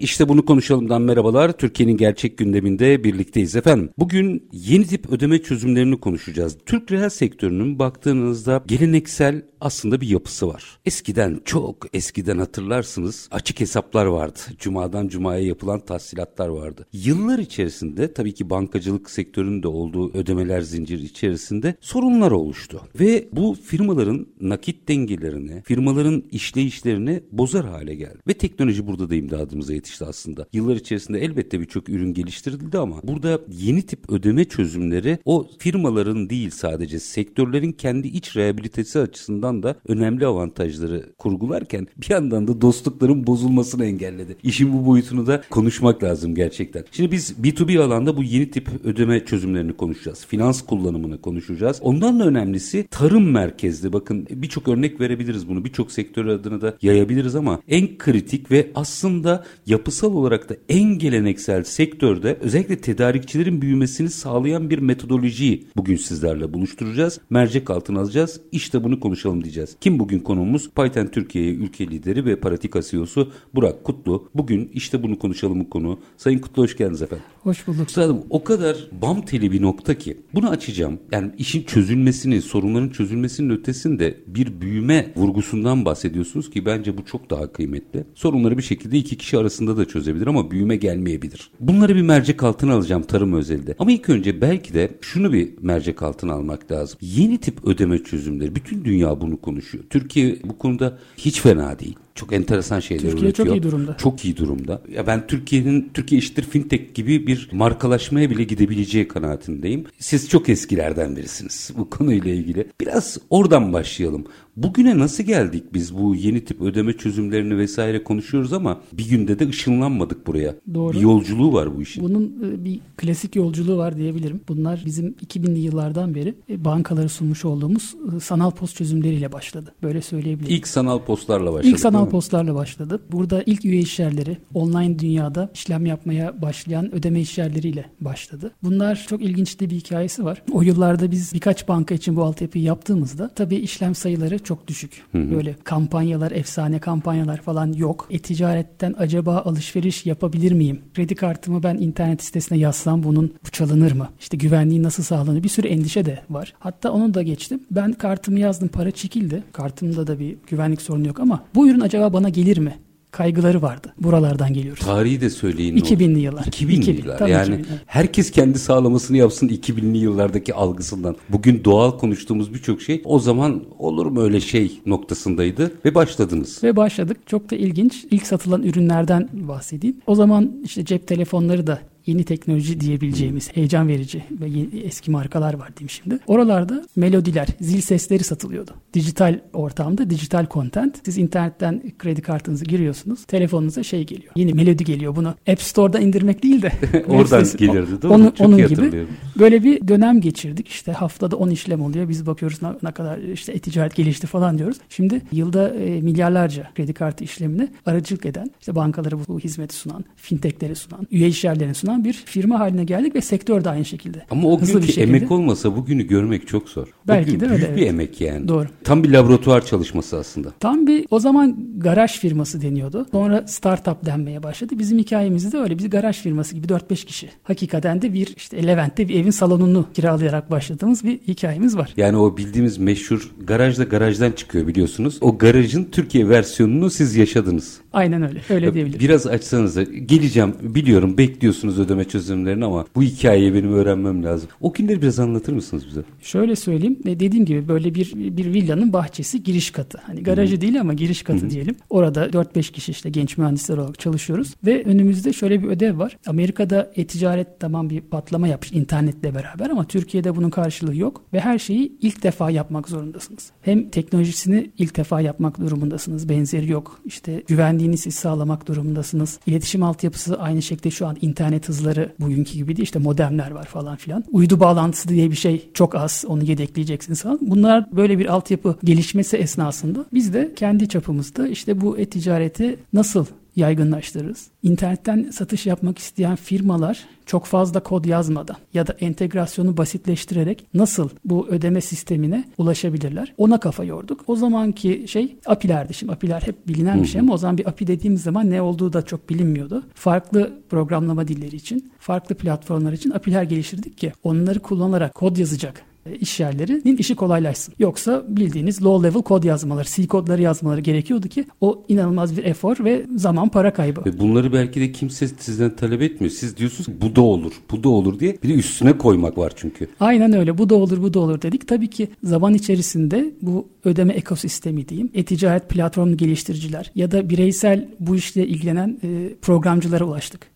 İşte bunu konuşalımdan merhabalar. Türkiye'nin gerçek gündeminde birlikteyiz efendim. Bugün yeni tip ödeme çözümlerini konuşacağız. Türk reel sektörünün baktığınızda geleneksel aslında bir yapısı var. Eskiden çok eskiden hatırlarsınız açık hesaplar vardı. Cumadan cumaya yapılan tahsilatlar vardı. Yıllar içerisinde tabii ki bankacılık sektöründe olduğu ödemeler zinciri içerisinde sorunlar oluştu. Ve bu firmaların nakit dengelerini, firmaların işleyişlerini bozar hale geldi. Ve teknoloji burada da imdadımıza yetişti aslında. Yıllar içerisinde elbette birçok ürün geliştirildi ama burada yeni tip ödeme çözümleri o firmaların değil sadece sektörlerin kendi iç rehabilitesi açısından da önemli avantajları kurgularken bir yandan da dostlukların bozulmasını engelledi. İşin bu boyutunu da konuşmak lazım gerçekten. Şimdi biz B2B alanda bu yeni tip ödeme çözümlerini konuşacağız. Finans kullanımını konuşacağız. Ondan da önemlisi tarım merkezli. Bakın birçok örnek verebiliriz bunu. Birçok sektör adına da yayabiliriz ama en kritik ve aslında yapısal olarak da en geleneksel sektörde özellikle tedarikçilerin büyümesini sağlayan bir metodolojiyi bugün sizlerle buluşturacağız. Mercek altına alacağız. İşte bunu konuşalım diyeceğiz. Kim bugün konuğumuz? Python Türkiye ülke lideri ve Paratika CEO'su Burak Kutlu. Bugün işte bunu konuşalım konu. Sayın Kutlu hoş geldiniz efendim. Hoş bulduk. Üstadım o kadar bam teli bir nokta ki bunu açacağım. Yani işin çözülmesini, sorunların çözülmesinin ötesinde bir büyüme vurgusundan bahsediyorsunuz ki bence bu çok daha kıymetli. Sorunları bir şekilde iki kişi arasında da çözebilir ama büyüme gelmeyebilir. Bunları bir mercek altına alacağım tarım özelde. Ama ilk önce belki de şunu bir mercek altına almak lazım. Yeni tip ödeme çözümleri. Bütün dünya bunu konuşuyor. Türkiye bu konuda hiç fena değil çok enteresan şeyler Türkiye üretiyor. çok iyi durumda. Çok iyi durumda. Ya ben Türkiye'nin Türkiye eşittir fintech gibi bir markalaşmaya bile gidebileceği kanaatindeyim. Siz çok eskilerden birisiniz bu konuyla ilgili. Biraz oradan başlayalım. Bugüne nasıl geldik biz bu yeni tip ödeme çözümlerini vesaire konuşuyoruz ama bir günde de ışınlanmadık buraya. Doğru. Bir yolculuğu var bu işin. Bunun e, bir klasik yolculuğu var diyebilirim. Bunlar bizim 2000'li yıllardan beri e, bankalara sunmuş olduğumuz e, sanal post çözümleriyle başladı. Böyle söyleyebilirim. İlk sanal postlarla başladık. İlk sanal postlarla başladı. Burada ilk üye işyerleri online dünyada işlem yapmaya başlayan ödeme işyerleriyle başladı. Bunlar çok ilginç de bir hikayesi var. O yıllarda biz birkaç banka için bu altyapıyı yaptığımızda tabii işlem sayıları çok düşük. Böyle kampanyalar, efsane kampanyalar falan yok. E-ticaretten acaba alışveriş yapabilir miyim? Kredi kartımı ben internet sitesine yazsam bunun bu çalınır mı? İşte güvenliği nasıl sağlanır? Bir sürü endişe de var. Hatta onu da geçtim. Ben kartımı yazdım, para çekildi. Kartımda da bir güvenlik sorunu yok ama bu ürün acaba bana gelir mi? Kaygıları vardı. Buralardan geliyoruz. Tarihi de söyleyin. ne olur. 2000'li yıllar. 2000'li 2000, yıllar. tabii yani 2000, evet. herkes kendi sağlamasını yapsın 2000'li yıllardaki algısından. Bugün doğal konuştuğumuz birçok şey o zaman olur mu öyle şey noktasındaydı ve başladınız. Ve başladık. Çok da ilginç. İlk satılan ürünlerden bahsedeyim. O zaman işte cep telefonları da yeni teknoloji diyebileceğimiz heyecan verici ve yeni- eski markalar var diyeyim şimdi. Oralarda melodiler, zil sesleri satılıyordu. Dijital ortamda dijital content. Siz internetten kredi kartınızı giriyorsunuz. Telefonunuza şey geliyor. Yeni melodi geliyor. Bunu App Store'da indirmek değil de Oradan sitesi- gelirdi, değil mi? Onun, Çok onun gibi. Böyle bir dönem geçirdik. İşte haftada 10 işlem oluyor. Biz bakıyoruz ne, ne kadar işte e-ticaret gelişti falan diyoruz. Şimdi yılda e, milyarlarca kredi kartı işlemine aracılık eden, işte bankalara bu, bu hizmeti sunan, fintechleri sunan, üye işyerlerini sunan bir firma haline geldik ve sektör de aynı şekilde. Ama o günkü bir şekilde. emek olmasa bugünü görmek çok zor. Belki o gün de büyük öyle, bir evet. emek yani. Doğru. Tam bir laboratuvar çalışması aslında. Tam bir o zaman garaj firması deniyordu. Sonra startup denmeye başladı. Bizim hikayemizde de öyle. Biz garaj firması gibi 4-5 kişi. Hakikaten de bir işte Levent'te bir evin salonunu kiralayarak başladığımız bir hikayemiz var. Yani o bildiğimiz meşhur garajda garajdan çıkıyor biliyorsunuz. O garajın Türkiye versiyonunu siz yaşadınız. Aynen öyle. Öyle diyebilirim. Biraz açsanız geleceğim biliyorum bekliyorsunuz ödeme çözümlerini ama bu hikayeyi benim öğrenmem lazım. O günleri biraz anlatır mısınız bize? Şöyle söyleyeyim. e, Dediğim gibi böyle bir bir villanın bahçesi giriş katı. Hani garajı değil ama giriş katı diyelim. Orada 4-5 kişi işte genç mühendisler olarak çalışıyoruz ve önümüzde şöyle bir ödev var. Amerika'da e-ticaret tamam bir patlama yapmış internetle beraber ama Türkiye'de bunun karşılığı yok ve her şeyi ilk defa yapmak zorundasınız. Hem teknolojisini ilk defa yapmak durumundasınız. Benzeri yok. İşte güvenliğini siz sağlamak durumundasınız. İletişim altyapısı aynı şekilde şu an internet hızları bugünkü gibi değil. İşte modemler var falan filan. Uydu bağlantısı diye bir şey çok az. Onu yedekleyeceksiniz falan. Bunlar böyle bir altyapı gelişmesi esnasında biz de kendi çapımızda işte bu e-ticareti nasıl yaygınlaştırırız. İnternetten satış yapmak isteyen firmalar çok fazla kod yazmadan ya da entegrasyonu basitleştirerek nasıl bu ödeme sistemine ulaşabilirler? Ona kafa yorduk. O zamanki şey API'lerdi. Şimdi API'ler hep bilinen bir şey ama o zaman bir API dediğimiz zaman ne olduğu da çok bilinmiyordu. Farklı programlama dilleri için, farklı platformlar için API'ler geliştirdik ki onları kullanarak kod yazacak iş yerlerinin işi kolaylaşsın. Yoksa bildiğiniz low level kod yazmaları, C kodları yazmaları gerekiyordu ki o inanılmaz bir efor ve zaman para kaybı. Bunları belki de kimse sizden talep etmiyor. Siz diyorsunuz bu da olur, bu da olur diye bir de üstüne koymak var çünkü. Aynen öyle. Bu da olur, bu da olur dedik. Tabii ki zaman içerisinde bu ödeme ekosistemi diyeyim, e-ticaret platformu geliştiriciler ya da bireysel bu işle ilgilenen e, programcılara ulaştık.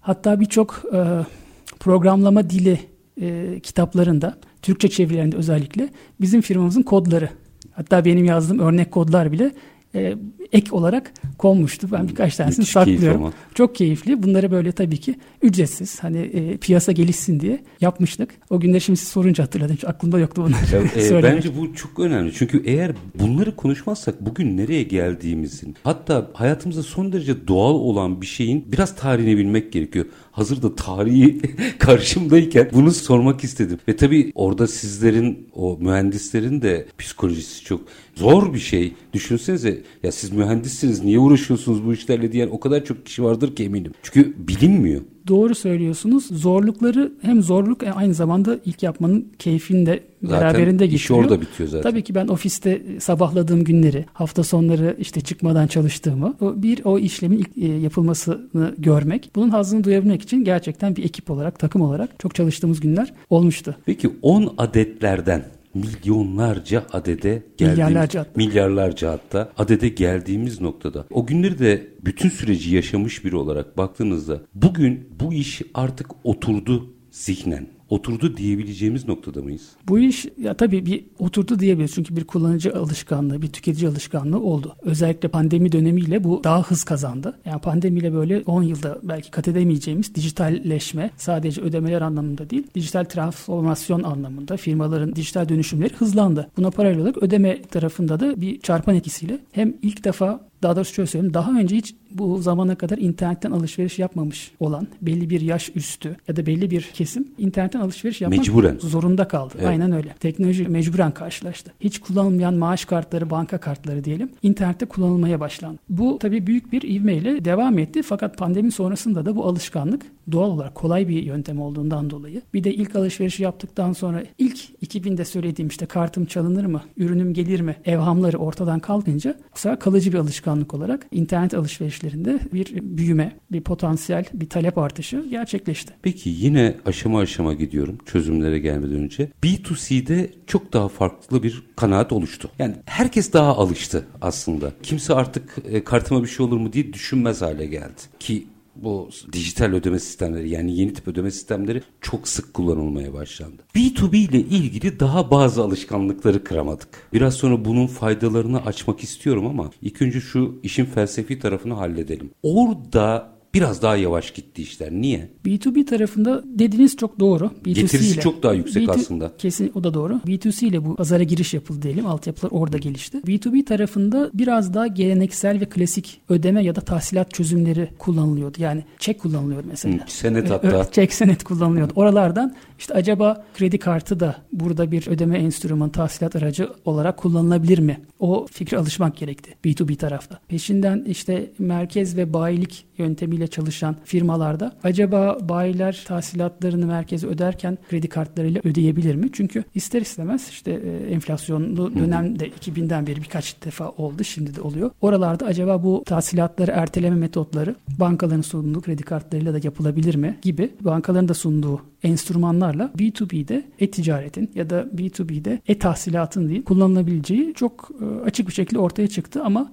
Hatta birçok e, programlama dili e, kitaplarında, Türkçe çevirilerinde özellikle bizim firmamızın kodları, hatta benim yazdığım örnek kodlar bile e, ek olarak konmuştu. Ben birkaç tanesini Müthiş saklıyorum. Keyif Çok keyifli. Bunları böyle tabii ki ücretsiz hani e, piyasa gelişsin diye yapmıştık. O günleri şimdi siz sorunca hatırladım. Hiç aklımda yoktu bunlar. e, bence bu çok önemli. Çünkü eğer bunları konuşmazsak bugün nereye geldiğimizin hatta hayatımızda son derece doğal olan bir şeyin biraz tarihini bilmek gerekiyor. Hazırda tarihi karşımdayken bunu sormak istedim. Ve tabii orada sizlerin o mühendislerin de psikolojisi çok zor bir şey. Düşünsenize ya siz mühendissiniz niye uğraşıyorsunuz bu işlerle diyen o kadar çok kişi vardır ki eminim. Çünkü bilinmiyor. Doğru söylüyorsunuz. Zorlukları hem zorluk aynı zamanda ilk yapmanın keyfini de zaten beraberinde getiriyor. Zaten orada bitiyor zaten. Tabii ki ben ofiste sabahladığım günleri, hafta sonları işte çıkmadan çalıştığımı, o bir o işlemin ilk e, yapılmasını görmek, bunun hazını duyabilmek için gerçekten bir ekip olarak, takım olarak çok çalıştığımız günler olmuştu. Peki 10 adetlerden milyonlarca adede geldiğimiz, milyarlarca, milyarlarca hatta adede geldiğimiz noktada. O günleri de bütün süreci yaşamış biri olarak baktığınızda bugün bu iş artık oturdu zihnen oturdu diyebileceğimiz noktada mıyız? Bu iş ya tabii bir oturdu diyebiliriz. Çünkü bir kullanıcı alışkanlığı, bir tüketici alışkanlığı oldu. Özellikle pandemi dönemiyle bu daha hız kazandı. Yani pandemiyle böyle 10 yılda belki kat edemeyeceğimiz dijitalleşme sadece ödemeler anlamında değil, dijital transformasyon anlamında firmaların dijital dönüşümleri hızlandı. Buna paralel olarak ödeme tarafında da bir çarpan etkisiyle hem ilk defa daha doğrusu şöyle söyleyeyim. Daha önce hiç bu zamana kadar internetten alışveriş yapmamış olan belli bir yaş üstü ya da belli bir kesim internetten alışveriş yapmak mecburen. zorunda kaldı. Evet. Aynen öyle. Teknoloji mecburen karşılaştı. Hiç kullanılmayan maaş kartları, banka kartları diyelim internette kullanılmaya başlandı. Bu tabii büyük bir ivmeyle devam etti. Fakat pandemi sonrasında da bu alışkanlık doğal olarak kolay bir yöntem olduğundan dolayı. Bir de ilk alışverişi yaptıktan sonra ilk 2000'de söylediğim işte kartım çalınır mı, ürünüm gelir mi evhamları ortadan kalkınca bu kalıcı bir alışkanlık olarak internet alışverişlerinde bir büyüme, bir potansiyel, bir talep artışı gerçekleşti. Peki yine aşama aşama gidiyorum çözümlere gelmeden önce. B2C'de çok daha farklı bir kanaat oluştu. Yani herkes daha alıştı aslında. Kimse artık e, kartıma bir şey olur mu diye düşünmez hale geldi. Ki bu dijital ödeme sistemleri yani yeni tip ödeme sistemleri çok sık kullanılmaya başlandı. B2B ile ilgili daha bazı alışkanlıkları kıramadık. Biraz sonra bunun faydalarını açmak istiyorum ama ilk önce şu işin felsefi tarafını halledelim. Orada biraz daha yavaş gitti işler. Niye? B2B tarafında dediğiniz çok doğru. B2C Getirisi ile, çok daha yüksek B2, aslında. Kesin o da doğru. B2C ile bu pazara giriş yapıldı diyelim. Altyapılar orada gelişti. B2B tarafında biraz daha geleneksel ve klasik ödeme ya da tahsilat çözümleri kullanılıyordu. Yani çek kullanılıyor mesela. Hı, senet hatta. Çek senet kullanılıyordu. Oralardan işte acaba kredi kartı da burada bir ödeme enstrümanı, tahsilat aracı olarak kullanılabilir mi? O fikre alışmak gerekti B2B tarafta. Peşinden işte merkez ve bayilik yöntemiyle çalışan firmalarda acaba bayiler tahsilatlarını merkeze öderken kredi kartlarıyla ödeyebilir mi? Çünkü ister istemez işte e, enflasyonlu dönemde 2000'den beri birkaç defa oldu şimdi de oluyor. Oralarda acaba bu tahsilatları erteleme metotları bankaların sunduğu kredi kartlarıyla da yapılabilir mi gibi bankaların da sunduğu enstrümanlarla B2B'de e-ticaretin ya da B2B'de e-tahsilatın değil kullanılabileceği çok e, açık bir şekilde ortaya çıktı ama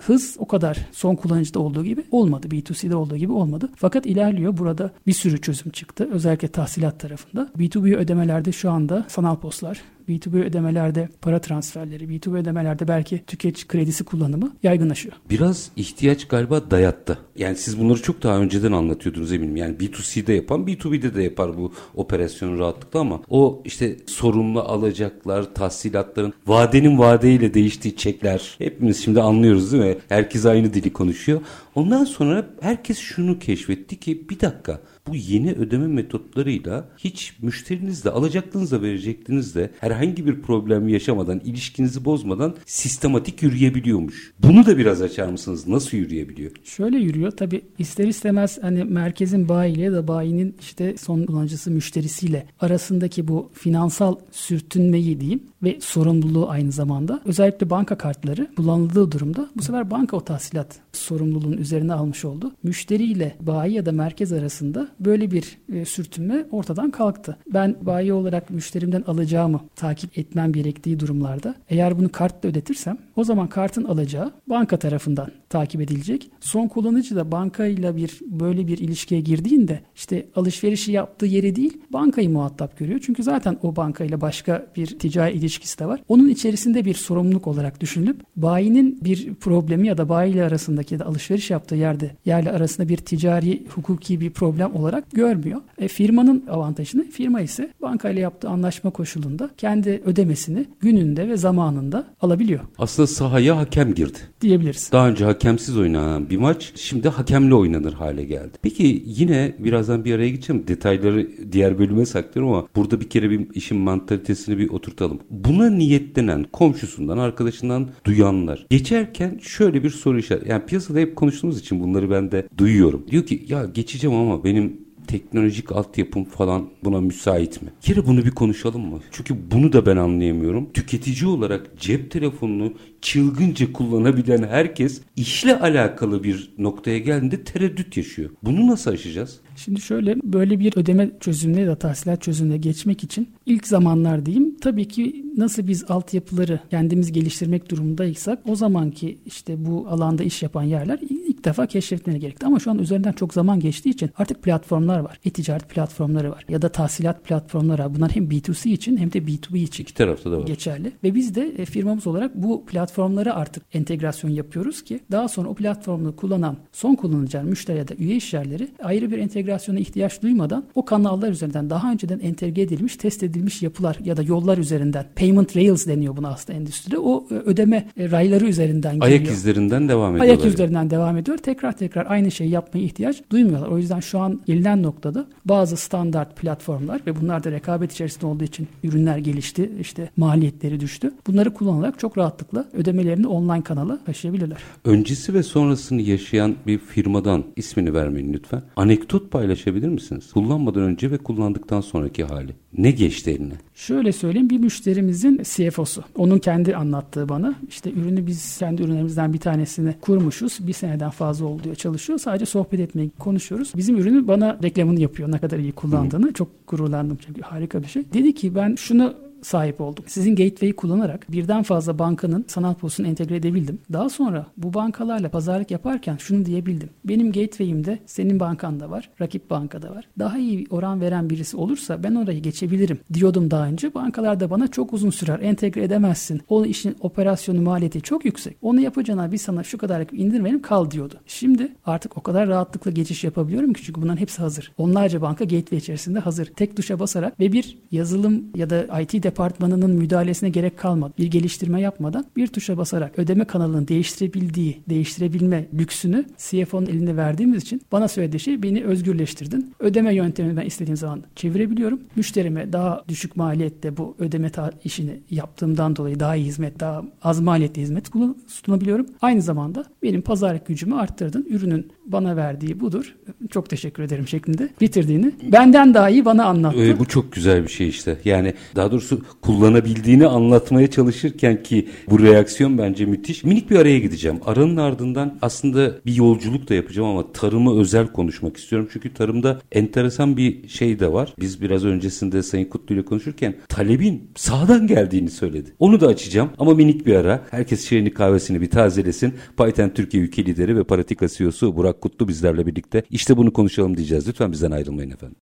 hız o kadar son kullanıcıda olduğu gibi olmadı. B2C'de olduğu gibi olmadı. Fakat ilerliyor. Burada bir sürü çözüm çıktı. Özellikle tahsilat tarafında. B2B ödemelerde şu anda sanal postlar, B2B ödemelerde para transferleri, B2B ödemelerde belki tüketici kredisi kullanımı yaygınlaşıyor. Biraz ihtiyaç galiba dayattı. Yani siz bunları çok daha önceden anlatıyordunuz eminim. Yani B2C'de yapan B2B'de de yapar bu operasyonu rahatlıkla ama o işte sorumlu alacaklar, tahsilatların vadenin vadeyle değiştiği çekler hepimiz şimdi anlıyoruz değil mi? Herkes aynı dili konuşuyor. Ondan sonra herkes şunu keşfetti ki bir dakika bu yeni ödeme metotlarıyla hiç müşterinizle alacaklığınızla vereceklerinizle herhangi bir problem yaşamadan, ilişkinizi bozmadan sistematik yürüyebiliyormuş. Bunu da biraz açar mısınız? Nasıl yürüyebiliyor? Şöyle yürüyor. Tabi ister istemez hani merkezin bayiyle ya da bayinin işte son kullanıcısı müşterisiyle arasındaki bu finansal sürtünmeyi diyeyim ve sorumluluğu aynı zamanda özellikle banka kartları kullanıldığı durumda bu sefer banka o tahsilat sorumluluğun üzerine almış oldu. Müşteriyle bayi ya da merkez arasında böyle bir e, sürtünme ortadan kalktı. Ben bayi olarak müşterimden alacağımı takip etmem gerektiği durumlarda eğer bunu kartla ödetirsem o zaman kartın alacağı banka tarafından takip edilecek. Son kullanıcı da bankayla bir böyle bir ilişkiye girdiğinde işte alışverişi yaptığı yeri değil bankayı muhatap görüyor. Çünkü zaten o bankayla başka bir ticari ilişkisi de var. Onun içerisinde bir sorumluluk olarak düşünülüp bayinin bir problemi ya da bayiyle arasındaki ya da alışveriş yaptığı yerde yerle arasında bir ticari hukuki bir problem olarak görmüyor. E, firmanın avantajını firma ise bankayla yaptığı anlaşma koşulunda kendi ödemesini gününde ve zamanında alabiliyor. Aslında sahaya hakem girdi. Diyebiliriz. Daha önce hakemsiz oynanan bir maç şimdi hakemli oynanır hale geldi. Peki yine birazdan bir araya gideceğim. Detayları diğer bölüme saklıyorum ama burada bir kere bir işin mantalitesini bir oturtalım. Buna niyetlenen komşusundan, arkadaşından duyanlar geçerken şöyle bir soru işareti. Yani piyasada hep konuştuğumuz için bunları ben de duyuyorum. Diyor ki ya geçeceğim ama benim teknolojik altyapım falan buna müsait mi? Kere bunu bir konuşalım mı? Çünkü bunu da ben anlayamıyorum. Tüketici olarak cep telefonunu çılgınca kullanabilen herkes işle alakalı bir noktaya geldiğinde tereddüt yaşıyor. Bunu nasıl aşacağız? Şimdi şöyle böyle bir ödeme çözümüne ya da tahsilat çözümüne geçmek için ilk zamanlar diyeyim tabii ki nasıl biz altyapıları kendimiz geliştirmek durumundaysak o zamanki işte bu alanda iş yapan yerler defa keşfetmeleri gerekti. Ama şu an üzerinden çok zaman geçtiği için artık platformlar var. E-ticaret platformları var. Ya da tahsilat platformları var. Bunlar hem B2C için hem de B2B için İki tarafta da var. geçerli. Ve biz de e, firmamız olarak bu platformlara artık entegrasyon yapıyoruz ki daha sonra o platformu kullanan son kullanıcılar, müşteri ya da üye işyerleri ayrı bir entegrasyona ihtiyaç duymadan o kanallar üzerinden daha önceden entegre edilmiş, test edilmiş yapılar ya da yollar üzerinden payment rails deniyor buna aslında endüstride. O e, ödeme e, rayları üzerinden geliyor. Ayak izlerinden devam ediyorlar. Ayak üzerinden devam ediyor. Tekrar tekrar aynı şeyi yapmaya ihtiyaç duymuyorlar. O yüzden şu an gelinen noktada bazı standart platformlar ve bunlar da rekabet içerisinde olduğu için ürünler gelişti. işte maliyetleri düştü. Bunları kullanarak çok rahatlıkla ödemelerini online kanala taşıyabilirler. Öncesi ve sonrasını yaşayan bir firmadan ismini vermeyin lütfen. Anekdot paylaşabilir misiniz? Kullanmadan önce ve kullandıktan sonraki hali. Ne geçti eline? Şöyle söyleyeyim bir müşterimizin CFO'su. Onun kendi anlattığı bana. İşte ürünü biz kendi ürünlerimizden bir tanesini kurmuşuz. Bir seneden fazla oldu çalışıyor. Sadece sohbet etmeyi konuşuyoruz. Bizim ürünü bana reklamını yapıyor ne kadar iyi kullandığını. Çok gururlandım çünkü harika bir şey. Dedi ki ben şunu sahip oldum. Sizin gateway'i kullanarak birden fazla bankanın sanal postunu entegre edebildim. Daha sonra bu bankalarla pazarlık yaparken şunu diyebildim. Benim gateway'imde senin bankanda var, rakip bankada var. Daha iyi oran veren birisi olursa ben orayı geçebilirim diyordum daha önce. Bankalar da bana çok uzun sürer, entegre edemezsin. O işin operasyonu maliyeti çok yüksek. Onu yapacağına biz sana şu kadar indirmeyelim kal diyordu. Şimdi artık o kadar rahatlıkla geçiş yapabiliyorum ki çünkü bunların hepsi hazır. Onlarca banka gateway içerisinde hazır. Tek tuşa basarak ve bir yazılım ya da IT departmanının müdahalesine gerek kalmadı. Bir geliştirme yapmadan bir tuşa basarak ödeme kanalını değiştirebildiği, değiştirebilme lüksünü CFO'nun eline verdiğimiz için bana söylediği şey beni özgürleştirdin. Ödeme yöntemini ben istediğim zaman çevirebiliyorum. Müşterime daha düşük maliyette bu ödeme işini yaptığımdan dolayı daha iyi hizmet, daha az maliyetli hizmet sunabiliyorum. Aynı zamanda benim pazarlık gücümü arttırdın. Ürünün bana verdiği budur. Çok teşekkür ederim şeklinde bitirdiğini benden daha iyi bana anlattı. Ee, bu çok güzel bir şey işte. Yani daha doğrusu nasıl kullanabildiğini anlatmaya çalışırken ki bu reaksiyon bence müthiş. Minik bir araya gideceğim. Aranın ardından aslında bir yolculuk da yapacağım ama tarımı özel konuşmak istiyorum. Çünkü tarımda enteresan bir şey de var. Biz biraz öncesinde Sayın Kutlu ile konuşurken talebin sağdan geldiğini söyledi. Onu da açacağım ama minik bir ara. Herkes şirini kahvesini bir tazelesin. Python Türkiye ülke lideri ve Paratika CEO'su Burak Kutlu bizlerle birlikte. İşte bunu konuşalım diyeceğiz. Lütfen bizden ayrılmayın efendim.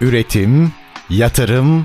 Üretim, yatırım,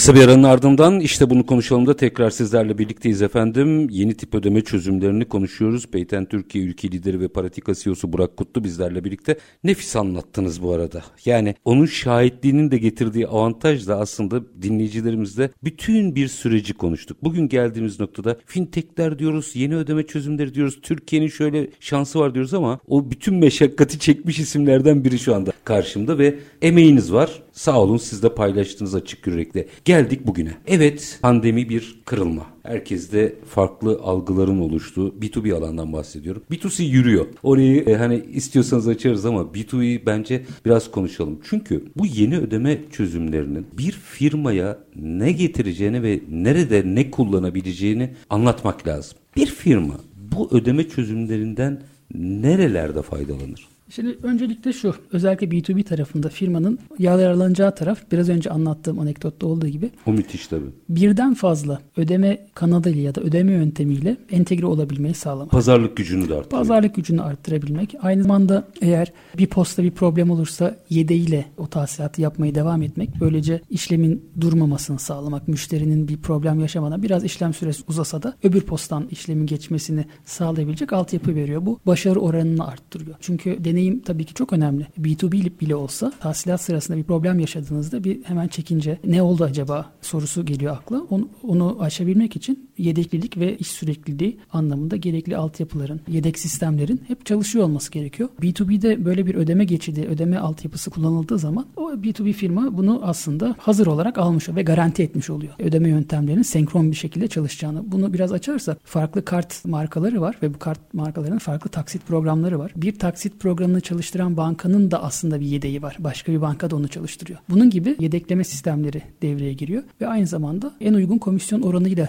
Kısa bir aranın ardından işte bunu konuşalım da tekrar sizlerle birlikteyiz efendim. Yeni tip ödeme çözümlerini konuşuyoruz. Peyten Türkiye ülke lideri ve Paratika CEO'su Burak Kutlu bizlerle birlikte. Nefis anlattınız bu arada. Yani onun şahitliğinin de getirdiği avantaj da aslında dinleyicilerimizle bütün bir süreci konuştuk. Bugün geldiğimiz noktada fintechler diyoruz, yeni ödeme çözümleri diyoruz, Türkiye'nin şöyle şansı var diyoruz ama o bütün meşakkati çekmiş isimlerden biri şu anda karşımda ve emeğiniz var. Sağ olun siz de paylaştınız açık yürekle. Geldik bugüne. Evet pandemi bir kırılma. Herkeste farklı algıların oluştuğu B2B alandan bahsediyorum. B2C yürüyor. Orayı e, hani istiyorsanız açarız ama B2B'yi bence biraz konuşalım. Çünkü bu yeni ödeme çözümlerinin bir firmaya ne getireceğini ve nerede ne kullanabileceğini anlatmak lazım. Bir firma bu ödeme çözümlerinden nerelerde faydalanır? Şimdi öncelikle şu, özellikle B2B tarafında firmanın yararlanacağı taraf biraz önce anlattığım anekdotta olduğu gibi. O müthiş tabii. Birden fazla ödeme kanalıyla ya da ödeme yöntemiyle entegre olabilmeyi sağlamak. Pazarlık gücünü de arttırıyor. Pazarlık gücünü arttırabilmek. Aynı zamanda eğer bir posta bir problem olursa yedeğiyle o tahsilatı yapmaya devam etmek. Böylece işlemin durmamasını sağlamak. Müşterinin bir problem yaşamadan biraz işlem süresi uzasa da öbür postan işlemin geçmesini sağlayabilecek altyapı veriyor. Bu başarı oranını arttırıyor. Çünkü deney deneyim tabii ki çok önemli. B2B bile olsa tahsilat sırasında bir problem yaşadığınızda bir hemen çekince ne oldu acaba sorusu geliyor akla. Onu, onu aşabilmek için yedeklilik ve iş sürekliliği anlamında gerekli altyapıların, yedek sistemlerin hep çalışıyor olması gerekiyor. B2B'de böyle bir ödeme geçidi, ödeme altyapısı kullanıldığı zaman o B2B firma bunu aslında hazır olarak almış ve garanti etmiş oluyor. Ödeme yöntemlerinin senkron bir şekilde çalışacağını. Bunu biraz açarsak farklı kart markaları var ve bu kart markalarının farklı taksit programları var. Bir taksit programını çalıştıran bankanın da aslında bir yedeği var. Başka bir banka da onu çalıştırıyor. Bunun gibi yedekleme sistemleri devreye giriyor ve aynı zamanda en uygun komisyon oranıyla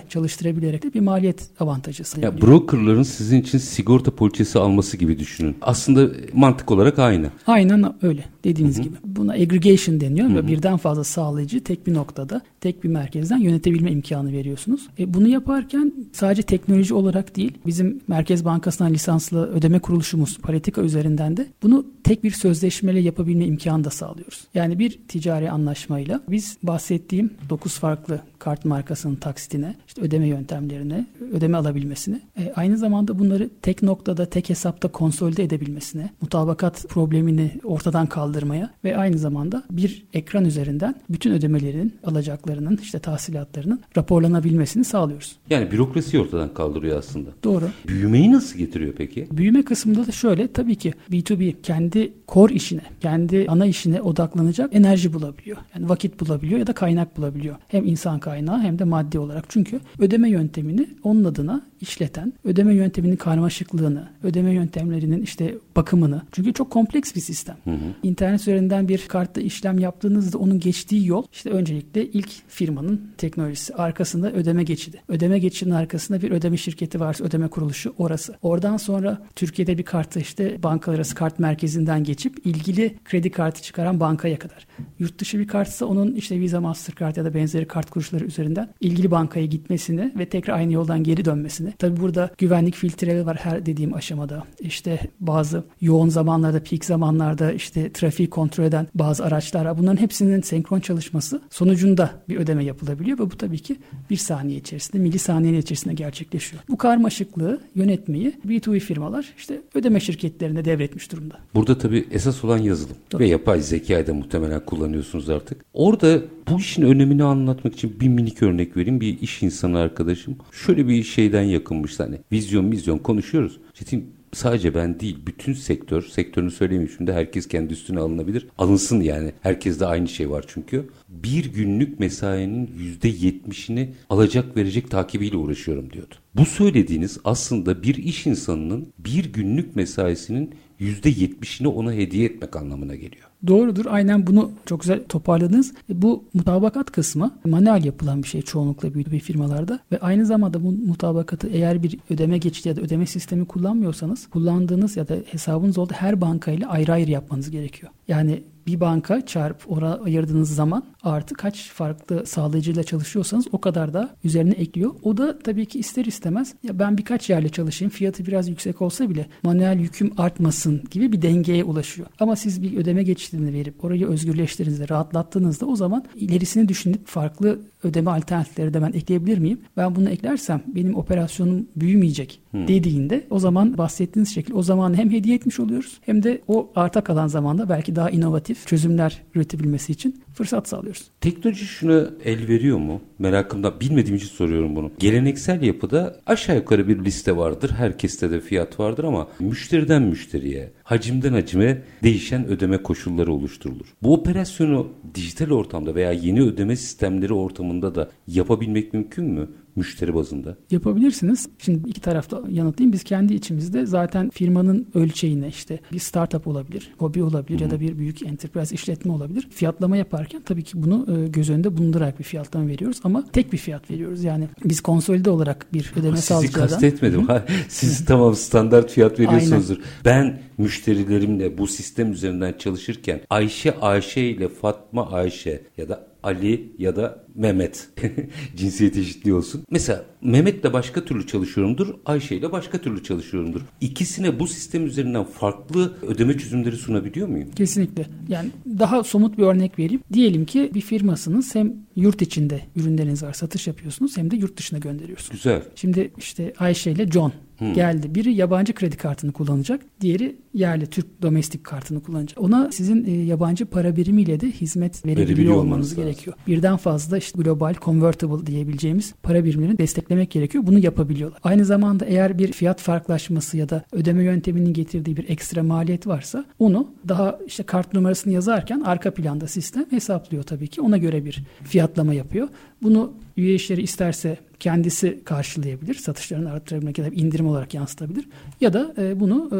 çalıştırabilerek de bir maliyet avantajı sağlıyor. Ya brokerların sizin için sigorta poliçesi alması gibi düşünün. Aslında mantık olarak aynı. Aynen öyle dediğiniz Hı-hı. gibi. Buna aggregation deniyor Hı-hı. ve birden fazla sağlayıcı tek bir noktada, tek bir merkezden yönetebilme imkanı veriyorsunuz. E, bunu yaparken sadece teknoloji olarak değil, bizim Merkez Bankası'ndan lisanslı ödeme kuruluşumuz Paritika üzerinden de bunu tek bir sözleşmeyle yapabilme imkanı da sağlıyoruz. Yani bir ticari anlaşmayla biz bahsettiğim 9 farklı kart markasının taksitine, işte ödeme yöntemlerine, ödeme alabilmesine, e, aynı zamanda bunları tek noktada, tek hesapta konsolide edebilmesine, mutabakat problemini ortadan kaldırmaya ve aynı zamanda bir ekran üzerinden bütün ödemelerin, alacaklarının, işte tahsilatlarının raporlanabilmesini sağlıyoruz. Yani bürokrasi ortadan kaldırıyor aslında. Doğru. Büyümeyi nasıl getiriyor peki? Büyüme kısmında da şöyle, tabii ki B2B kendi core işine, kendi ana işine odaklanacak enerji bulabiliyor. Yani vakit bulabiliyor ya da kaynak bulabiliyor. Hem insan kaynağı hem de maddi olarak. Çünkü ödeme yöntemini onun adına işleten, ödeme yönteminin karmaşıklığını, ödeme yöntemlerinin işte bakımını. Çünkü çok kompleks bir sistem. Hı hı. İnternet üzerinden bir kartta işlem yaptığınızda onun geçtiği yol işte öncelikle ilk firmanın teknolojisi. Arkasında ödeme geçidi. Ödeme geçidinin arkasında bir ödeme şirketi varsa ödeme kuruluşu orası. Oradan sonra Türkiye'de bir kartı işte bankalar arası kart merkezinden geçip ilgili kredi kartı çıkaran bankaya kadar. Yurt dışı bir kartsa onun işte Visa, Mastercard ya da benzeri kart kuruluşları üzerinden ilgili bankaya gitmesini ve tekrar aynı yoldan geri dönmesini. Tabi burada güvenlik filtreleri var her dediğim aşamada. İşte bazı yoğun zamanlarda, peak zamanlarda işte trafiği kontrol eden bazı araçlar var. Bunların hepsinin senkron çalışması sonucunda bir ödeme yapılabiliyor ve bu tabii ki bir saniye içerisinde, milisaniye içerisinde gerçekleşiyor. Bu karmaşıklığı yönetmeyi B2B firmalar işte ödeme şirketlerine devretmiş durumda. Burada tabii esas olan yazılım Tabii. ve yapay zekayı da muhtemelen kullanıyorsunuz artık. Orada bu işin önemini anlatmak için bir minik örnek vereyim. Bir iş insanı arkadaşım şöyle bir şeyden yakınmış hani vizyon vizyon konuşuyoruz. Çetin sadece ben değil bütün sektör, sektörünü söylemeyeyim şimdi herkes kendi üstüne alınabilir. Alınsın yani. Herkeste aynı şey var çünkü. Bir günlük mesainin %70'ini alacak verecek takibiyle uğraşıyorum diyordu. Bu söylediğiniz aslında bir iş insanının bir günlük mesaisinin %70'ini ona hediye etmek anlamına geliyor. Doğrudur. Aynen bunu çok güzel toparladınız. E, bu mutabakat kısmı manuel yapılan bir şey çoğunlukla büyük bir firmalarda ve aynı zamanda bu mutabakatı eğer bir ödeme geçidi ya da ödeme sistemi kullanmıyorsanız kullandığınız ya da hesabınız olduğu her bankayla ayrı ayrı yapmanız gerekiyor. Yani bir banka çarp oraya ayırdığınız zaman artı kaç farklı sağlayıcıyla çalışıyorsanız o kadar da üzerine ekliyor. O da tabii ki ister istemez ya ben birkaç yerle çalışayım fiyatı biraz yüksek olsa bile manuel yüküm artmasın gibi bir dengeye ulaşıyor. Ama siz bir ödeme geçidini verip orayı özgürleştirdiğinizde rahatlattığınızda o zaman ilerisini düşünüp farklı ödeme alternatifleri de ben ekleyebilir miyim? Ben bunu eklersem benim operasyonum büyümeyecek hmm. dediğinde o zaman bahsettiğiniz şekilde o zaman hem hediye etmiş oluyoruz hem de o arta kalan zamanda belki daha inovatif çözümler üretebilmesi için fırsat sağlıyoruz. Teknoloji şunu el veriyor mu? Merakımda bilmediğim için soruyorum bunu. Geleneksel yapıda aşağı yukarı bir liste vardır. Herkeste de fiyat vardır ama müşteriden müşteriye, hacimden hacime değişen ödeme koşulları oluşturulur. Bu operasyonu dijital ortamda veya yeni ödeme sistemleri ortamında da yapabilmek mümkün mü? Müşteri bazında? Yapabilirsiniz. Şimdi iki tarafta yanıtlayayım. Biz kendi içimizde zaten firmanın ölçeğine işte bir startup olabilir, hobi olabilir Hı-hı. ya da bir büyük enterprise işletme olabilir. Fiyatlama yaparken tabii ki bunu e, göz önünde bulundurarak bir fiyatlama veriyoruz ama tek bir fiyat veriyoruz. Yani biz konsolide olarak bir ödeme sağlayacağız. Sizi kastetmedim. Siz tamam standart fiyat veriyorsunuzdur. Aynen. Ben müşterilerimle bu sistem üzerinden çalışırken Ayşe Ayşe ile Fatma Ayşe ya da Ali ya da Mehmet cinsiyet eşitliği olsun. Mesela Mehmet'le başka türlü çalışıyorumdur, Ayşe ile başka türlü çalışıyorumdur. İkisine bu sistem üzerinden farklı ödeme çözümleri sunabiliyor muyum? Kesinlikle. Yani daha somut bir örnek vereyim. Diyelim ki bir firmasınız hem yurt içinde ürünleriniz var, satış yapıyorsunuz hem de yurt dışına gönderiyorsunuz. Güzel. Şimdi işte Ayşe ile John Hmm. geldi. Biri yabancı kredi kartını kullanacak. Diğeri yerli Türk domestik kartını kullanacak. Ona sizin e, yabancı para birimiyle de hizmet verebiliyor olmanız gerekiyor. Birden fazla işte global convertible diyebileceğimiz para birimlerini desteklemek gerekiyor. Bunu yapabiliyorlar. Aynı zamanda eğer bir fiyat farklılaşması ya da ödeme yönteminin getirdiği bir ekstra maliyet varsa onu daha işte kart numarasını yazarken arka planda sistem hesaplıyor tabii ki. Ona göre bir fiyatlama yapıyor. Bunu üye işleri isterse kendisi karşılayabilir. Satışlarını arttırabilmek ya da indirim olarak yansıtabilir. Ya da e, bunu e,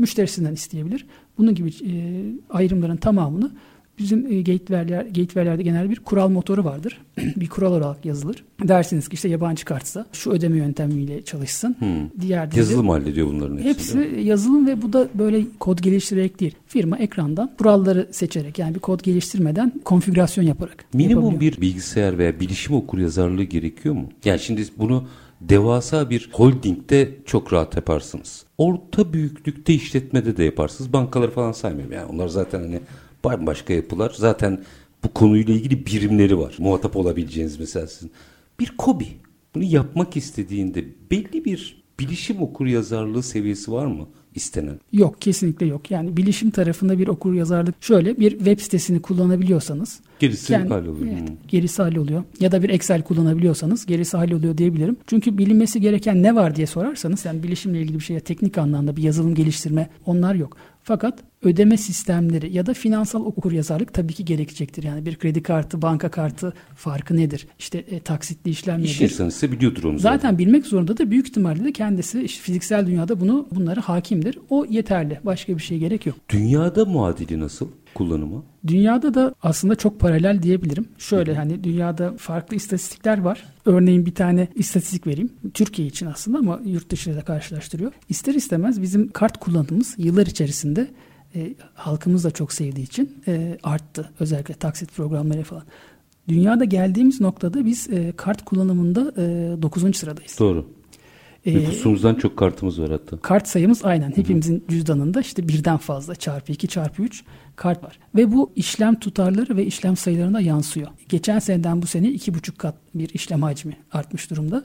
müşterisinden isteyebilir. Bunun gibi e, ayrımların tamamını Bizim e, gateway'ler, gateway'lerde genel bir kural motoru vardır. bir kural olarak yazılır. Dersiniz ki işte yabancı kartsa şu ödeme yöntemiyle çalışsın. Hmm. Diğer yazılım hallediyor bunların hepsini. Hepsi yazılım ve bu da böyle kod geliştirerek değil. Firma ekrandan kuralları seçerek yani bir kod geliştirmeden konfigürasyon yaparak. Minimum bir bilgisayar veya bilişim okur yazarlığı gerekiyor mu? Yani şimdi bunu devasa bir holdingde çok rahat yaparsınız. Orta büyüklükte işletmede de yaparsınız. Bankaları falan saymıyorum. Yani onlar zaten hani bambaşka yapılar. Zaten bu konuyla ilgili birimleri var. Muhatap olabileceğiniz mesela sizin. Bir kobi. Bunu yapmak istediğinde belli bir bilişim okur yazarlığı seviyesi var mı? istenen? Yok kesinlikle yok. Yani bilişim tarafında bir okur yazarlık şöyle bir web sitesini kullanabiliyorsanız gerisi yani, halloluyor. Evet, gerisi halloluyor. Ya da bir Excel kullanabiliyorsanız gerisi halloluyor diyebilirim. Çünkü bilinmesi gereken ne var diye sorarsanız yani bilişimle ilgili bir şeye teknik anlamda bir yazılım geliştirme onlar yok. Fakat ödeme sistemleri ya da finansal okur yazarlık tabii ki gerekecektir. Yani bir kredi kartı, banka kartı farkı nedir? İşte e, taksitli işlem nedir? İş insanı ise biliyordur onu. Zaten, zaten bilmek zorunda da büyük ihtimalle de kendisi işte fiziksel dünyada bunu bunları hakimdir. O yeterli. Başka bir şey gerek yok. Dünyada muadili nasıl? Kullanımı? Dünyada da aslında çok paralel diyebilirim. Şöyle hani dünyada farklı istatistikler var. Örneğin bir tane istatistik vereyim. Türkiye için aslında ama yurt dışıyla karşılaştırıyor. İster istemez bizim kart kullanımımız yıllar içerisinde e, halkımız da çok sevdiği için e, arttı. Özellikle taksit programları falan. Dünyada geldiğimiz noktada biz e, kart kullanımında e, 9. sıradayız. Doğru. Ee, Nüfusumuzdan çok kartımız var hatta. Kart sayımız aynen. Hepimizin Hı-hı. cüzdanında işte birden fazla çarpı 2 çarpı 3 kart var. Ve bu işlem tutarları ve işlem sayılarına yansıyor. Geçen seneden bu sene iki buçuk kat bir işlem hacmi artmış durumda.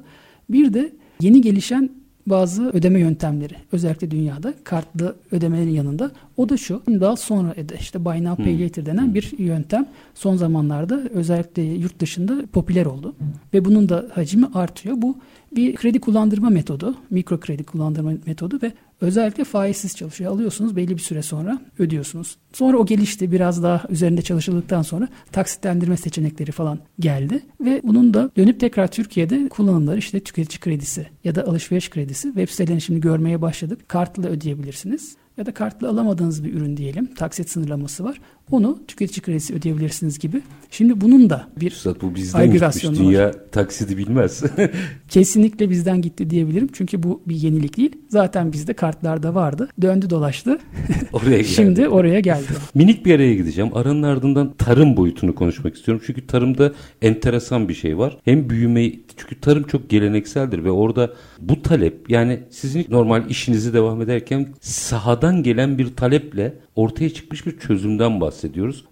Bir de yeni gelişen bazı ödeme yöntemleri özellikle dünyada kartlı ödemelerin yanında. O da şu daha sonra işte Buy Now Pay Later denen bir yöntem son zamanlarda özellikle yurt dışında popüler oldu. Ve bunun da hacmi artıyor. Bu bir kredi kullandırma metodu, mikro kredi kullandırma metodu ve Özellikle faizsiz çalışıyor. Alıyorsunuz belli bir süre sonra ödüyorsunuz. Sonra o gelişti. Biraz daha üzerinde çalışıldıktan sonra taksitlendirme seçenekleri falan geldi. Ve bunun da dönüp tekrar Türkiye'de kullanımları işte tüketici kredisi ya da alışveriş kredisi web sitelerini şimdi görmeye başladık. Kartla ödeyebilirsiniz ya da kartla alamadığınız bir ürün diyelim. Taksit sınırlaması var. Onu tüketici kredisi ödeyebilirsiniz gibi. Şimdi bunun da bir Üstad bu bizden gitmiş. var. Dünya taksidi bilmez. Kesinlikle bizden gitti diyebilirim. Çünkü bu bir yenilik değil. Zaten bizde kartlarda vardı. Döndü dolaştı. Oraya geldi. Şimdi oraya geldi. Minik bir araya gideceğim. Aranın ardından tarım boyutunu konuşmak istiyorum. Çünkü tarımda enteresan bir şey var. Hem büyüme çünkü tarım çok gelenekseldir ve orada bu talep yani sizin normal işinizi devam ederken sahadan gelen bir taleple ortaya çıkmış bir çözümden bahsediyoruz.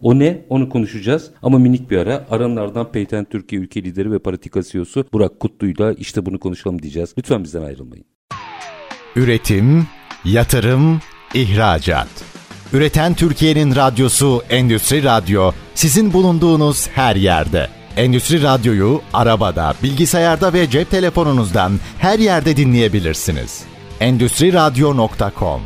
O ne? Onu konuşacağız. Ama minik bir ara. Aranlardan Peyten Türkiye ülke lideri ve Paratika CEO'su Burak Kutlu'yla işte bunu konuşalım diyeceğiz. Lütfen bizden ayrılmayın. Üretim, yatırım, ihracat. Üreten Türkiye'nin radyosu Endüstri Radyo sizin bulunduğunuz her yerde. Endüstri Radyo'yu arabada, bilgisayarda ve cep telefonunuzdan her yerde dinleyebilirsiniz. Endüstri Radyo.com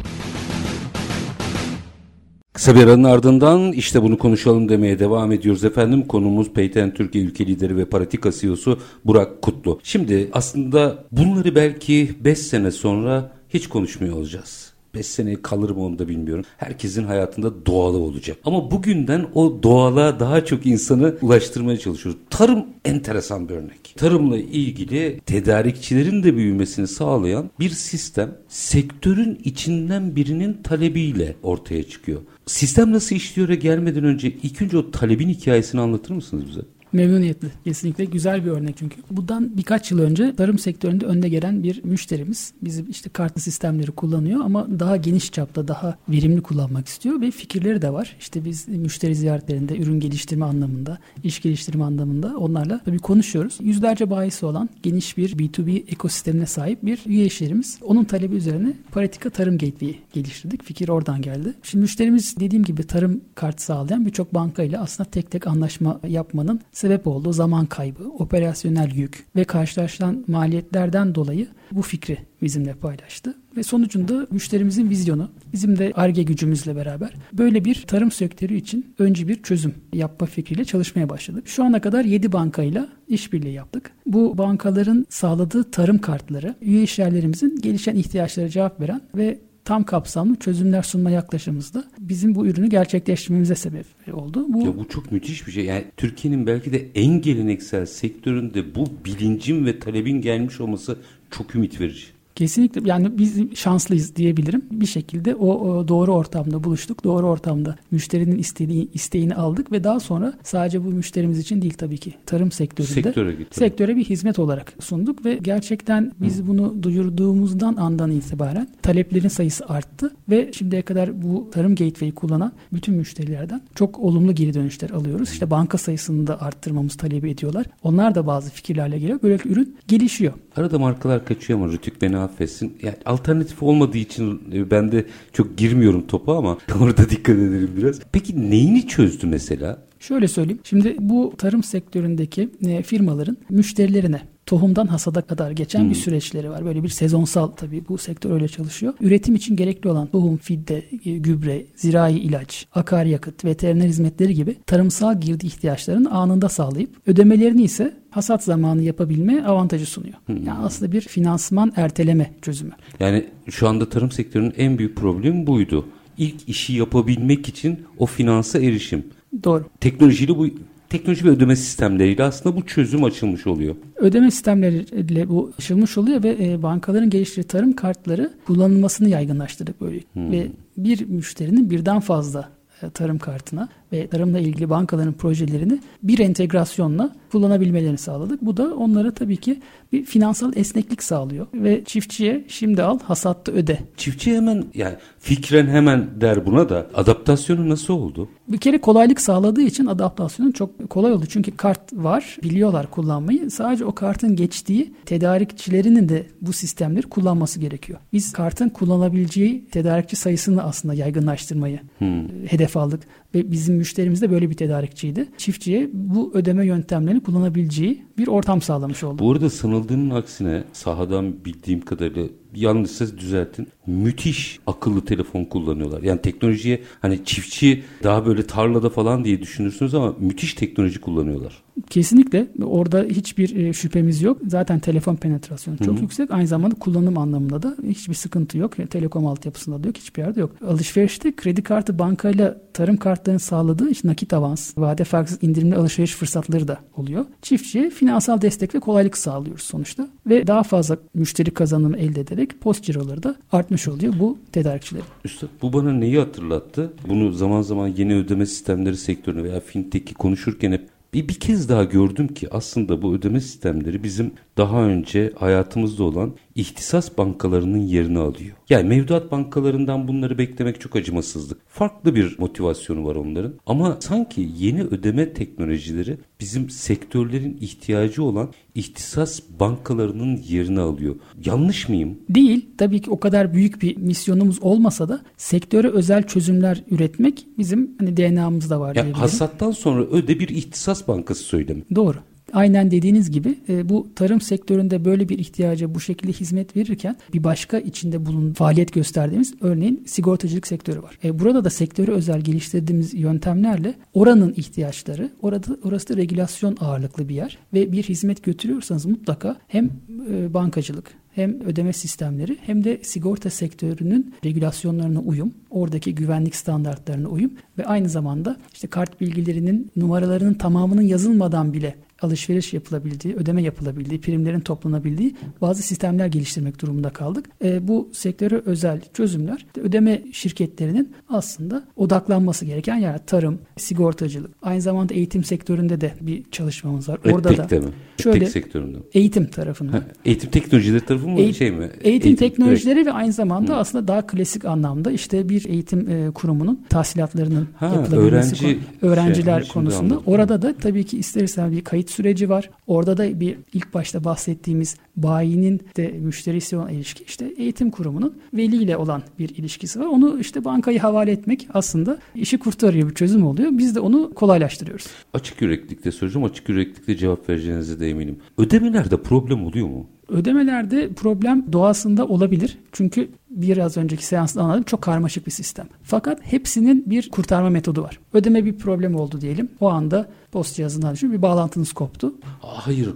Kısa bir aranın ardından işte bunu konuşalım demeye devam ediyoruz efendim. Konumuz Peyten Türkiye ülke lideri ve Paratika CEO'su Burak Kutlu. Şimdi aslında bunları belki 5 sene sonra hiç konuşmuyor olacağız. 5 sene kalır mı onu da bilmiyorum. Herkesin hayatında doğalı olacak. Ama bugünden o doğala daha çok insanı ulaştırmaya çalışıyoruz. Tarım enteresan bir örnek. Tarımla ilgili tedarikçilerin de büyümesini sağlayan bir sistem sektörün içinden birinin talebiyle ortaya çıkıyor. Sistem nasıl işliyor'a gelmeden önce ilk önce o talebin hikayesini anlatır mısınız bize? Memnuniyetle. Kesinlikle güzel bir örnek çünkü. Bundan birkaç yıl önce tarım sektöründe önde gelen bir müşterimiz bizim işte kartlı sistemleri kullanıyor ama daha geniş çapta daha verimli kullanmak istiyor ve fikirleri de var. İşte biz müşteri ziyaretlerinde ürün geliştirme anlamında, iş geliştirme anlamında onlarla tabii konuşuyoruz. Yüzlerce bayisi olan geniş bir B2B ekosistemine sahip bir üye işlerimiz. Onun talebi üzerine Paratika Tarım Gateway'i geliştirdik. Fikir oradan geldi. Şimdi müşterimiz dediğim gibi tarım kartı sağlayan birçok banka ile aslında tek tek anlaşma yapmanın sebep olduğu zaman kaybı, operasyonel yük ve karşılaşılan maliyetlerden dolayı bu fikri bizimle paylaştı. Ve sonucunda müşterimizin vizyonu bizim de ARGE gücümüzle beraber böyle bir tarım sektörü için önce bir çözüm yapma fikriyle çalışmaya başladık. Şu ana kadar 7 bankayla işbirliği yaptık. Bu bankaların sağladığı tarım kartları üye işyerlerimizin gelişen ihtiyaçlara cevap veren ve tam kapsamlı çözümler sunma yaklaşımımızda bizim bu ürünü gerçekleştirmemize sebep oldu. Bu, ya bu çok müthiş bir şey. Yani Türkiye'nin belki de en geleneksel sektöründe bu bilincin ve talebin gelmiş olması çok ümit verici. Kesinlikle yani biz şanslıyız diyebilirim. Bir şekilde o, o doğru ortamda buluştuk. Doğru ortamda müşterinin istediği isteğini aldık ve daha sonra sadece bu müşterimiz için değil tabii ki tarım sektöründe sektöre, gitti. sektöre bir hizmet olarak sunduk ve gerçekten biz Hı. bunu duyurduğumuzdan andan itibaren taleplerin sayısı arttı ve şimdiye kadar bu tarım gateway'i kullanan bütün müşterilerden çok olumlu geri dönüşler alıyoruz. İşte banka sayısını da arttırmamız talebi ediyorlar. Onlar da bazı fikirlerle geliyor. Böyle ürün gelişiyor. Arada markalar kaçıyor ama Rütük beni affetsin. Yani alternatif olmadığı için e, ben de çok girmiyorum topa ama orada dikkat edelim biraz. Peki neyini çözdü mesela? Şöyle söyleyeyim. Şimdi bu tarım sektöründeki e, firmaların müşterilerine tohumdan hasada kadar geçen hmm. bir süreçleri var. Böyle bir sezonsal tabii bu sektör öyle çalışıyor. Üretim için gerekli olan tohum, fidde, e, gübre, zirai ilaç, akaryakıt, veteriner hizmetleri gibi tarımsal girdi ihtiyaçlarını anında sağlayıp ödemelerini ise hasat zamanı yapabilme avantajı sunuyor. Hmm. Yani aslında bir finansman erteleme çözümü. Yani şu anda tarım sektörünün en büyük problemi buydu. İlk işi yapabilmek için o finansa erişim. Doğru. Teknolojiyle bu teknoloji ve ödeme sistemleriyle aslında bu çözüm açılmış oluyor. Ödeme sistemleriyle bu açılmış oluyor ve e, bankaların geliştirdiği tarım kartları kullanılmasını yaygınlaştırdık böyle. Hmm. Ve bir müşterinin birden fazla e, tarım kartına ve tarımla ilgili bankaların projelerini bir entegrasyonla kullanabilmelerini sağladık. Bu da onlara tabii ki bir finansal esneklik sağlıyor ve çiftçiye şimdi al hasatta öde. Çiftçi hemen yani fikren hemen der buna da adaptasyonu nasıl oldu? Bir kere kolaylık sağladığı için adaptasyonu çok kolay oldu. Çünkü kart var, biliyorlar kullanmayı. Sadece o kartın geçtiği tedarikçilerinin de bu sistemleri kullanması gerekiyor. Biz kartın kullanabileceği tedarikçi sayısını aslında yaygınlaştırmayı hmm. hedef aldık ve bizim müşterimiz de böyle bir tedarikçiydi. Çiftçiye bu ödeme yöntemlerini kullanabileceği bir ortam sağlamış oldu. Bu arada sanıldığının aksine sahadan bildiğim kadarıyla yanlışsa düzeltin. Müthiş akıllı telefon kullanıyorlar. Yani teknolojiye hani çiftçi daha böyle tarlada falan diye düşünürsünüz ama müthiş teknoloji kullanıyorlar. Kesinlikle orada hiçbir e, şüphemiz yok. Zaten telefon penetrasyonu çok Hı-hı. yüksek. Aynı zamanda kullanım anlamında da hiçbir sıkıntı yok. Telekom altyapısında da yok. Hiçbir yerde yok. Alışverişte kredi kartı bankayla tarım kartlarının sağladığı işte nakit avans, vade farksız indirimli alışveriş fırsatları da oluyor. Çiftçiye finansal destek ve kolaylık sağlıyoruz sonuçta. Ve daha fazla müşteri kazanımı elde ederek post ciroları da artmış oluyor bu tedarikçilerin. Üstad bu bana neyi hatırlattı? Bunu zaman zaman yeni ödeme sistemleri sektörünü veya fintech'i konuşurken hep bir, bir kez daha gördüm ki aslında bu ödeme sistemleri bizim daha önce hayatımızda olan ihtisas bankalarının yerini alıyor. Yani mevduat bankalarından bunları beklemek çok acımasızlık. Farklı bir motivasyonu var onların. Ama sanki yeni ödeme teknolojileri bizim sektörlerin ihtiyacı olan ihtisas bankalarının yerini alıyor. Yanlış mıyım? Değil. Tabii ki o kadar büyük bir misyonumuz olmasa da sektöre özel çözümler üretmek bizim hani DNA'mızda var. Yani hasattan sonra öde bir ihtisas bankası söylemi. Doğru aynen dediğiniz gibi e, bu tarım sektöründe böyle bir ihtiyaca bu şekilde hizmet verirken bir başka içinde bulun faaliyet gösterdiğimiz örneğin sigortacılık sektörü var. E, burada da sektöre özel geliştirdiğimiz yöntemlerle oranın ihtiyaçları, orada orası da regülasyon ağırlıklı bir yer ve bir hizmet götürüyorsanız mutlaka hem e, bankacılık hem ödeme sistemleri hem de sigorta sektörünün regülasyonlarına uyum, oradaki güvenlik standartlarına uyum ve aynı zamanda işte kart bilgilerinin numaralarının tamamının yazılmadan bile alışveriş yapılabildiği, ödeme yapılabildiği, primlerin toplanabildiği bazı sistemler geliştirmek durumunda kaldık. E, bu sektöre özel çözümler ödeme şirketlerinin aslında odaklanması gereken yani tarım, sigortacılık, aynı zamanda eğitim sektöründe de bir çalışmamız var. Orada da mi? şöyle Tek sektöründe. Eğitim tarafında. eğitim teknolojileri tarafı mı Eğit- şey mi? Eğitim, eğitim teknolojileri evet. ve aynı zamanda Hı. aslında daha klasik anlamda işte bir eğitim e, kurumunun tahsilatlarının ha, yapılabilmesi öğrenci, konu, öğrenciler şey, konusunda. Orada da tabii ki ister istemez bir kayıt süreci var. Orada da bir ilk başta bahsettiğimiz bayinin de müşterisi olan ilişki işte eğitim kurumunun veliyle olan bir ilişkisi var. Onu işte bankayı havale etmek aslında işi kurtarıyor, bir çözüm oluyor. Biz de onu kolaylaştırıyoruz. Açık yüreklikte soracağım. Açık yüreklikte cevap vereceğinize de eminim. Ödemelerde problem oluyor mu? Ödemelerde problem doğasında olabilir. Çünkü biraz önceki seansda anladım çok karmaşık bir sistem. Fakat hepsinin bir kurtarma metodu var. Ödeme bir problem oldu diyelim. O anda post cihazından düşün bir bağlantınız koptu. Hayır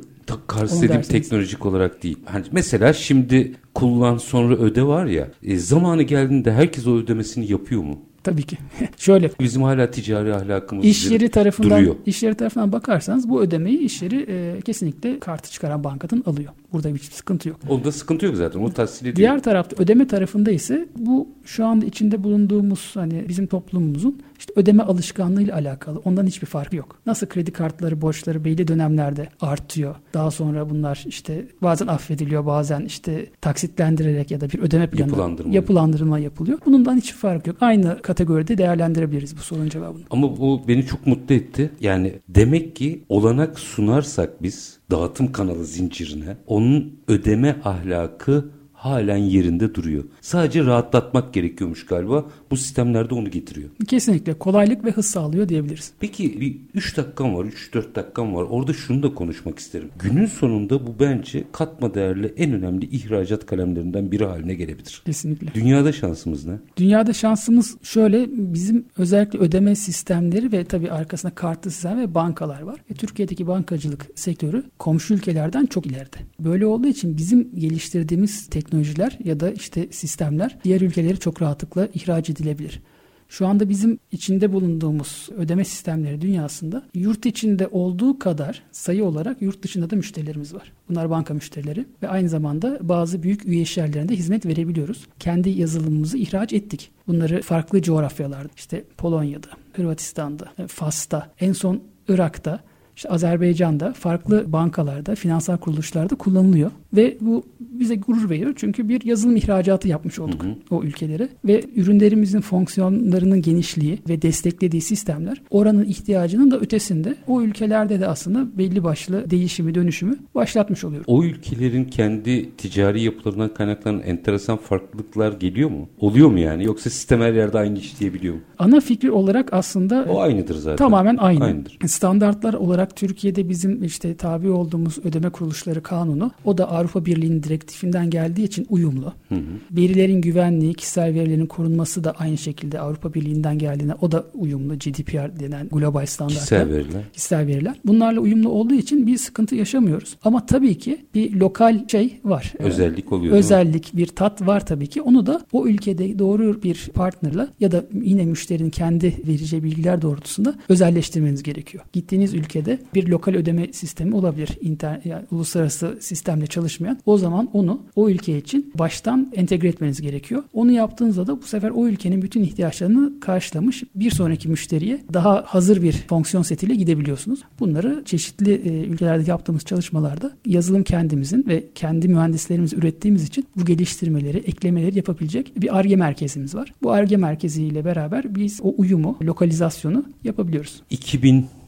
karşı dediğim teknolojik olarak değil. Hani mesela şimdi kullan sonra öde var ya e, zamanı geldiğinde herkes o ödemesini yapıyor mu? Tabii ki. Şöyle. Bizim hala ticari ahlakımız iş yeri tarafından duruyor. iş yeri tarafından bakarsanız bu ödemeyi iş yeri e, kesinlikle kartı çıkaran bankadan alıyor. Burada bir sıkıntı yok. Onda sıkıntı yok zaten. O tahsil ediyor. Diğer tarafta ödeme tarafında ise bu şu anda içinde bulunduğumuz hani bizim toplumumuzun işte ödeme alışkanlığıyla alakalı. Ondan hiçbir farkı yok. Nasıl kredi kartları borçları belli dönemlerde artıyor. Daha sonra bunlar işte bazen affediliyor, bazen işte taksitlendirerek ya da bir ödeme planı yapılandırma, yapılandırma yapılıyor. Bundan hiçbir fark yok. Aynı kategoride değerlendirebiliriz bu sorunun cevabını. Ama bu beni çok mutlu etti. Yani demek ki olanak sunarsak biz dağıtım kanalı zincirine onun ödeme ahlakı halen yerinde duruyor. Sadece rahatlatmak gerekiyormuş galiba. Bu sistemlerde onu getiriyor. Kesinlikle kolaylık ve hız sağlıyor diyebiliriz. Peki bir 3 dakikam var, 3-4 dakikam var. Orada şunu da konuşmak isterim. Günün sonunda bu bence katma değerli en önemli ihracat kalemlerinden biri haline gelebilir. Kesinlikle. Dünyada şansımız ne? Dünyada şansımız şöyle bizim özellikle ödeme sistemleri ve tabii arkasında kartlı sistem ve bankalar var. E, Türkiye'deki bankacılık sektörü komşu ülkelerden çok ileride. Böyle olduğu için bizim geliştirdiğimiz teknoloji teknolojiler ya da işte sistemler diğer ülkeleri çok rahatlıkla ihraç edilebilir. Şu anda bizim içinde bulunduğumuz ödeme sistemleri dünyasında yurt içinde olduğu kadar sayı olarak yurt dışında da müşterilerimiz var. Bunlar banka müşterileri ve aynı zamanda bazı büyük üye işyerlerinde hizmet verebiliyoruz. Kendi yazılımımızı ihraç ettik. Bunları farklı coğrafyalarda işte Polonya'da, Hırvatistan'da, Fas'ta, en son Irak'ta işte Azerbaycan'da farklı bankalarda, finansal kuruluşlarda kullanılıyor. Ve bu bize gurur veriyor. Çünkü bir yazılım ihracatı yapmış olduk hı hı. o ülkelere. Ve ürünlerimizin fonksiyonlarının genişliği ve desteklediği sistemler oranın ihtiyacının da ötesinde o ülkelerde de aslında belli başlı değişimi, dönüşümü başlatmış oluyor. O ülkelerin kendi ticari yapılarından kaynaklanan enteresan farklılıklar geliyor mu? Oluyor mu yani? Yoksa sistem her yerde aynı işleyebiliyor mu? Ana fikir olarak aslında o aynıdır zaten. Tamamen aynı. Aynıdır. Standartlar olarak Türkiye'de bizim işte tabi olduğumuz ödeme kuruluşları kanunu o da Avrupa Birliği'nin direkt direktifinden geldiği için uyumlu. Hı hı. Verilerin güvenliği, kişisel verilerin korunması da aynı şekilde Avrupa Birliği'nden geldiğine o da uyumlu. GDPR denen global standartlar. Kişisel veriler. Kişisel veriler. Bunlarla uyumlu olduğu için bir sıkıntı yaşamıyoruz. Ama tabii ki bir lokal şey var. Özellik oluyor. Özellik, bir tat var tabii ki. Onu da o ülkede doğru bir partnerla ya da yine müşterinin kendi vereceği bilgiler doğrultusunda özelleştirmeniz gerekiyor. Gittiğiniz ülkede bir lokal ödeme sistemi olabilir. İnter, yani uluslararası sistemle çalışmayan. O zaman onu o ülke için baştan entegre etmeniz gerekiyor. Onu yaptığınızda da bu sefer o ülkenin bütün ihtiyaçlarını karşılamış bir sonraki müşteriye daha hazır bir fonksiyon setiyle gidebiliyorsunuz. Bunları çeşitli e, ülkelerde yaptığımız çalışmalarda yazılım kendimizin ve kendi mühendislerimiz ürettiğimiz için bu geliştirmeleri, eklemeleri yapabilecek bir ARGE merkezimiz var. Bu ARGE merkeziyle beraber biz o uyumu, lokalizasyonu yapabiliyoruz.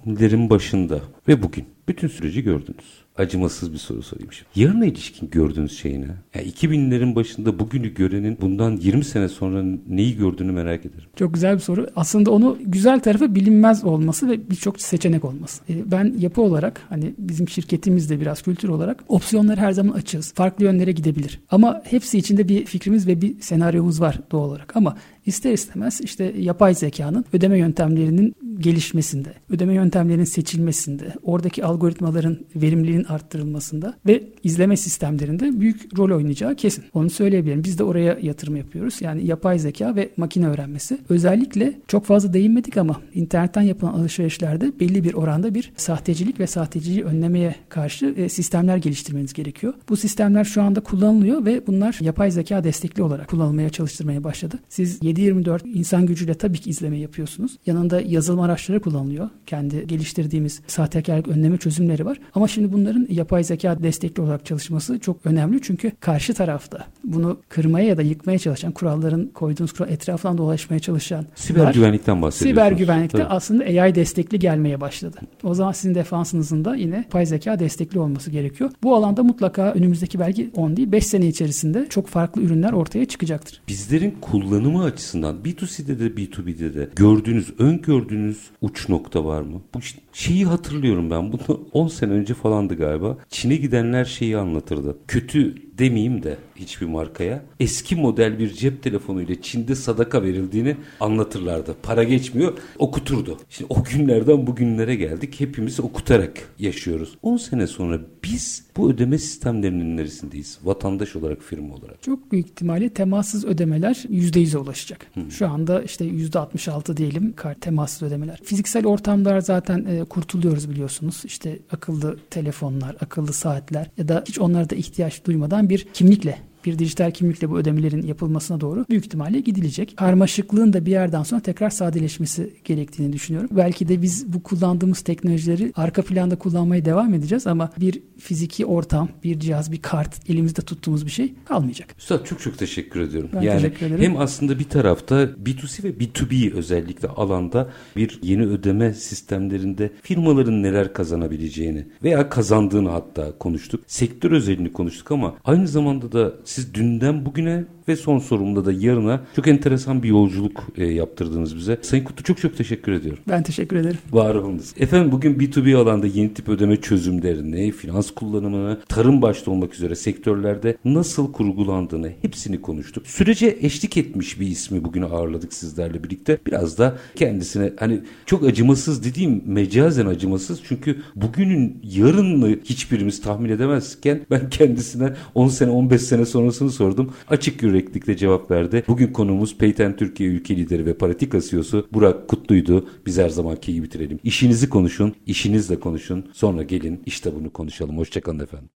2000'lerin başında ve bugün bütün süreci gördünüz acımasız bir soru sorayım şimdi. Yarına ilişkin gördüğünüz şey ne? Yani 2000'lerin başında bugünü görenin bundan 20 sene sonra neyi gördüğünü merak ederim. Çok güzel bir soru. Aslında onu güzel tarafı bilinmez olması ve birçok seçenek olması. E, ben yapı olarak hani bizim şirketimizde biraz kültür olarak opsiyonları her zaman açığız. Farklı yönlere gidebilir. Ama hepsi içinde bir fikrimiz ve bir senaryomuz var doğal olarak. Ama ister istemez işte yapay zekanın ödeme yöntemlerinin gelişmesinde, ödeme yöntemlerinin seçilmesinde, oradaki algoritmaların verimliliğinin arttırılmasında ve izleme sistemlerinde büyük rol oynayacağı kesin. Onu söyleyebilirim. Biz de oraya yatırım yapıyoruz. Yani yapay zeka ve makine öğrenmesi. Özellikle çok fazla değinmedik ama internetten yapılan alışverişlerde belli bir oranda bir sahtecilik ve sahteciliği önlemeye karşı e, sistemler geliştirmeniz gerekiyor. Bu sistemler şu anda kullanılıyor ve bunlar yapay zeka destekli olarak kullanılmaya çalıştırmaya başladı. Siz 7-24 insan gücüyle tabii ki izleme yapıyorsunuz. Yanında yazılım araçları kullanılıyor. Kendi geliştirdiğimiz sahtekarlık önleme çözümleri var. Ama şimdi bunların yapay zeka destekli olarak çalışması çok önemli. Çünkü karşı tarafta bunu kırmaya ya da yıkmaya çalışan kuralların koyduğunuz kural etrafından dolaşmaya çalışan siber var. güvenlikten bahsediyorsunuz. Siber güvenlikte Tabii. aslında AI destekli gelmeye başladı. O zaman sizin defansınızın da yine yapay zeka destekli olması gerekiyor. Bu alanda mutlaka önümüzdeki belki 10 değil 5 sene içerisinde çok farklı ürünler ortaya çıkacaktır. Bizlerin kullanımı açısından B2C'de de B2B'de de gördüğünüz, öngördüğünüz uç nokta var mı? Bu şeyi hatırlıyorum ben. Bunu 10 sene önce falandı galiba. Çin'e gidenler şeyi anlatırdı. Kötü demeyeyim de hiçbir markaya eski model bir cep telefonu ile Çin'de sadaka verildiğini anlatırlardı. Para geçmiyor, okuturdu. Şimdi o günlerden bugünlere geldik. Hepimiz okutarak yaşıyoruz. 10 sene sonra biz bu ödeme sistemlerinin neresindeyiz? Vatandaş olarak, firma olarak. Çok büyük ihtimalle temassız ödemeler %100'e ulaşacak. Hı. Şu anda işte %66 diyelim kart temassız ödemeler. Fiziksel ortamlar zaten e, kurtuluyoruz biliyorsunuz. İşte akıllı telefonlar, akıllı saatler ya da hiç onlara da ihtiyaç duymadan bir kimlikle bir dijital kimlikle bu ödemelerin yapılmasına doğru büyük ihtimalle gidilecek. Karmaşıklığın da bir yerden sonra tekrar sadeleşmesi gerektiğini düşünüyorum. Belki de biz bu kullandığımız teknolojileri arka planda kullanmaya devam edeceğiz ama bir fiziki ortam, bir cihaz, bir kart elimizde tuttuğumuz bir şey kalmayacak. Üstad çok çok teşekkür ediyorum. Ben yani teşekkür ederim. hem aslında bir tarafta B2C ve B2B özellikle alanda bir yeni ödeme sistemlerinde firmaların neler kazanabileceğini veya kazandığını hatta konuştuk. Sektör özelini konuştuk ama aynı zamanda da siz dünden bugüne ve son sorumda da yarına çok enteresan bir yolculuk e, yaptırdınız bize. Sayın Kutlu çok çok teşekkür ediyorum. Ben teşekkür ederim. Var olunuz. Efendim bugün B2B alanda yeni tip ödeme çözümlerini, finans kullanımını, tarım başta olmak üzere sektörlerde nasıl kurgulandığını hepsini konuştuk. Sürece eşlik etmiş bir ismi bugün ağırladık sizlerle birlikte. Biraz da kendisine hani çok acımasız dediğim mecazen acımasız çünkü bugünün yarınını hiçbirimiz tahmin edemezken ben kendisine 10 sene 15 sene sonrasını sordum. Açık yüreklikle cevap verdi. Bugün konumuz Peyten Türkiye ülke lideri ve Paratika CEO'su Burak Kutlu'ydu. Biz her zamanki gibi bitirelim. İşinizi konuşun, işinizle konuşun. Sonra gelin işte bunu konuşalım. Hoşçakalın efendim.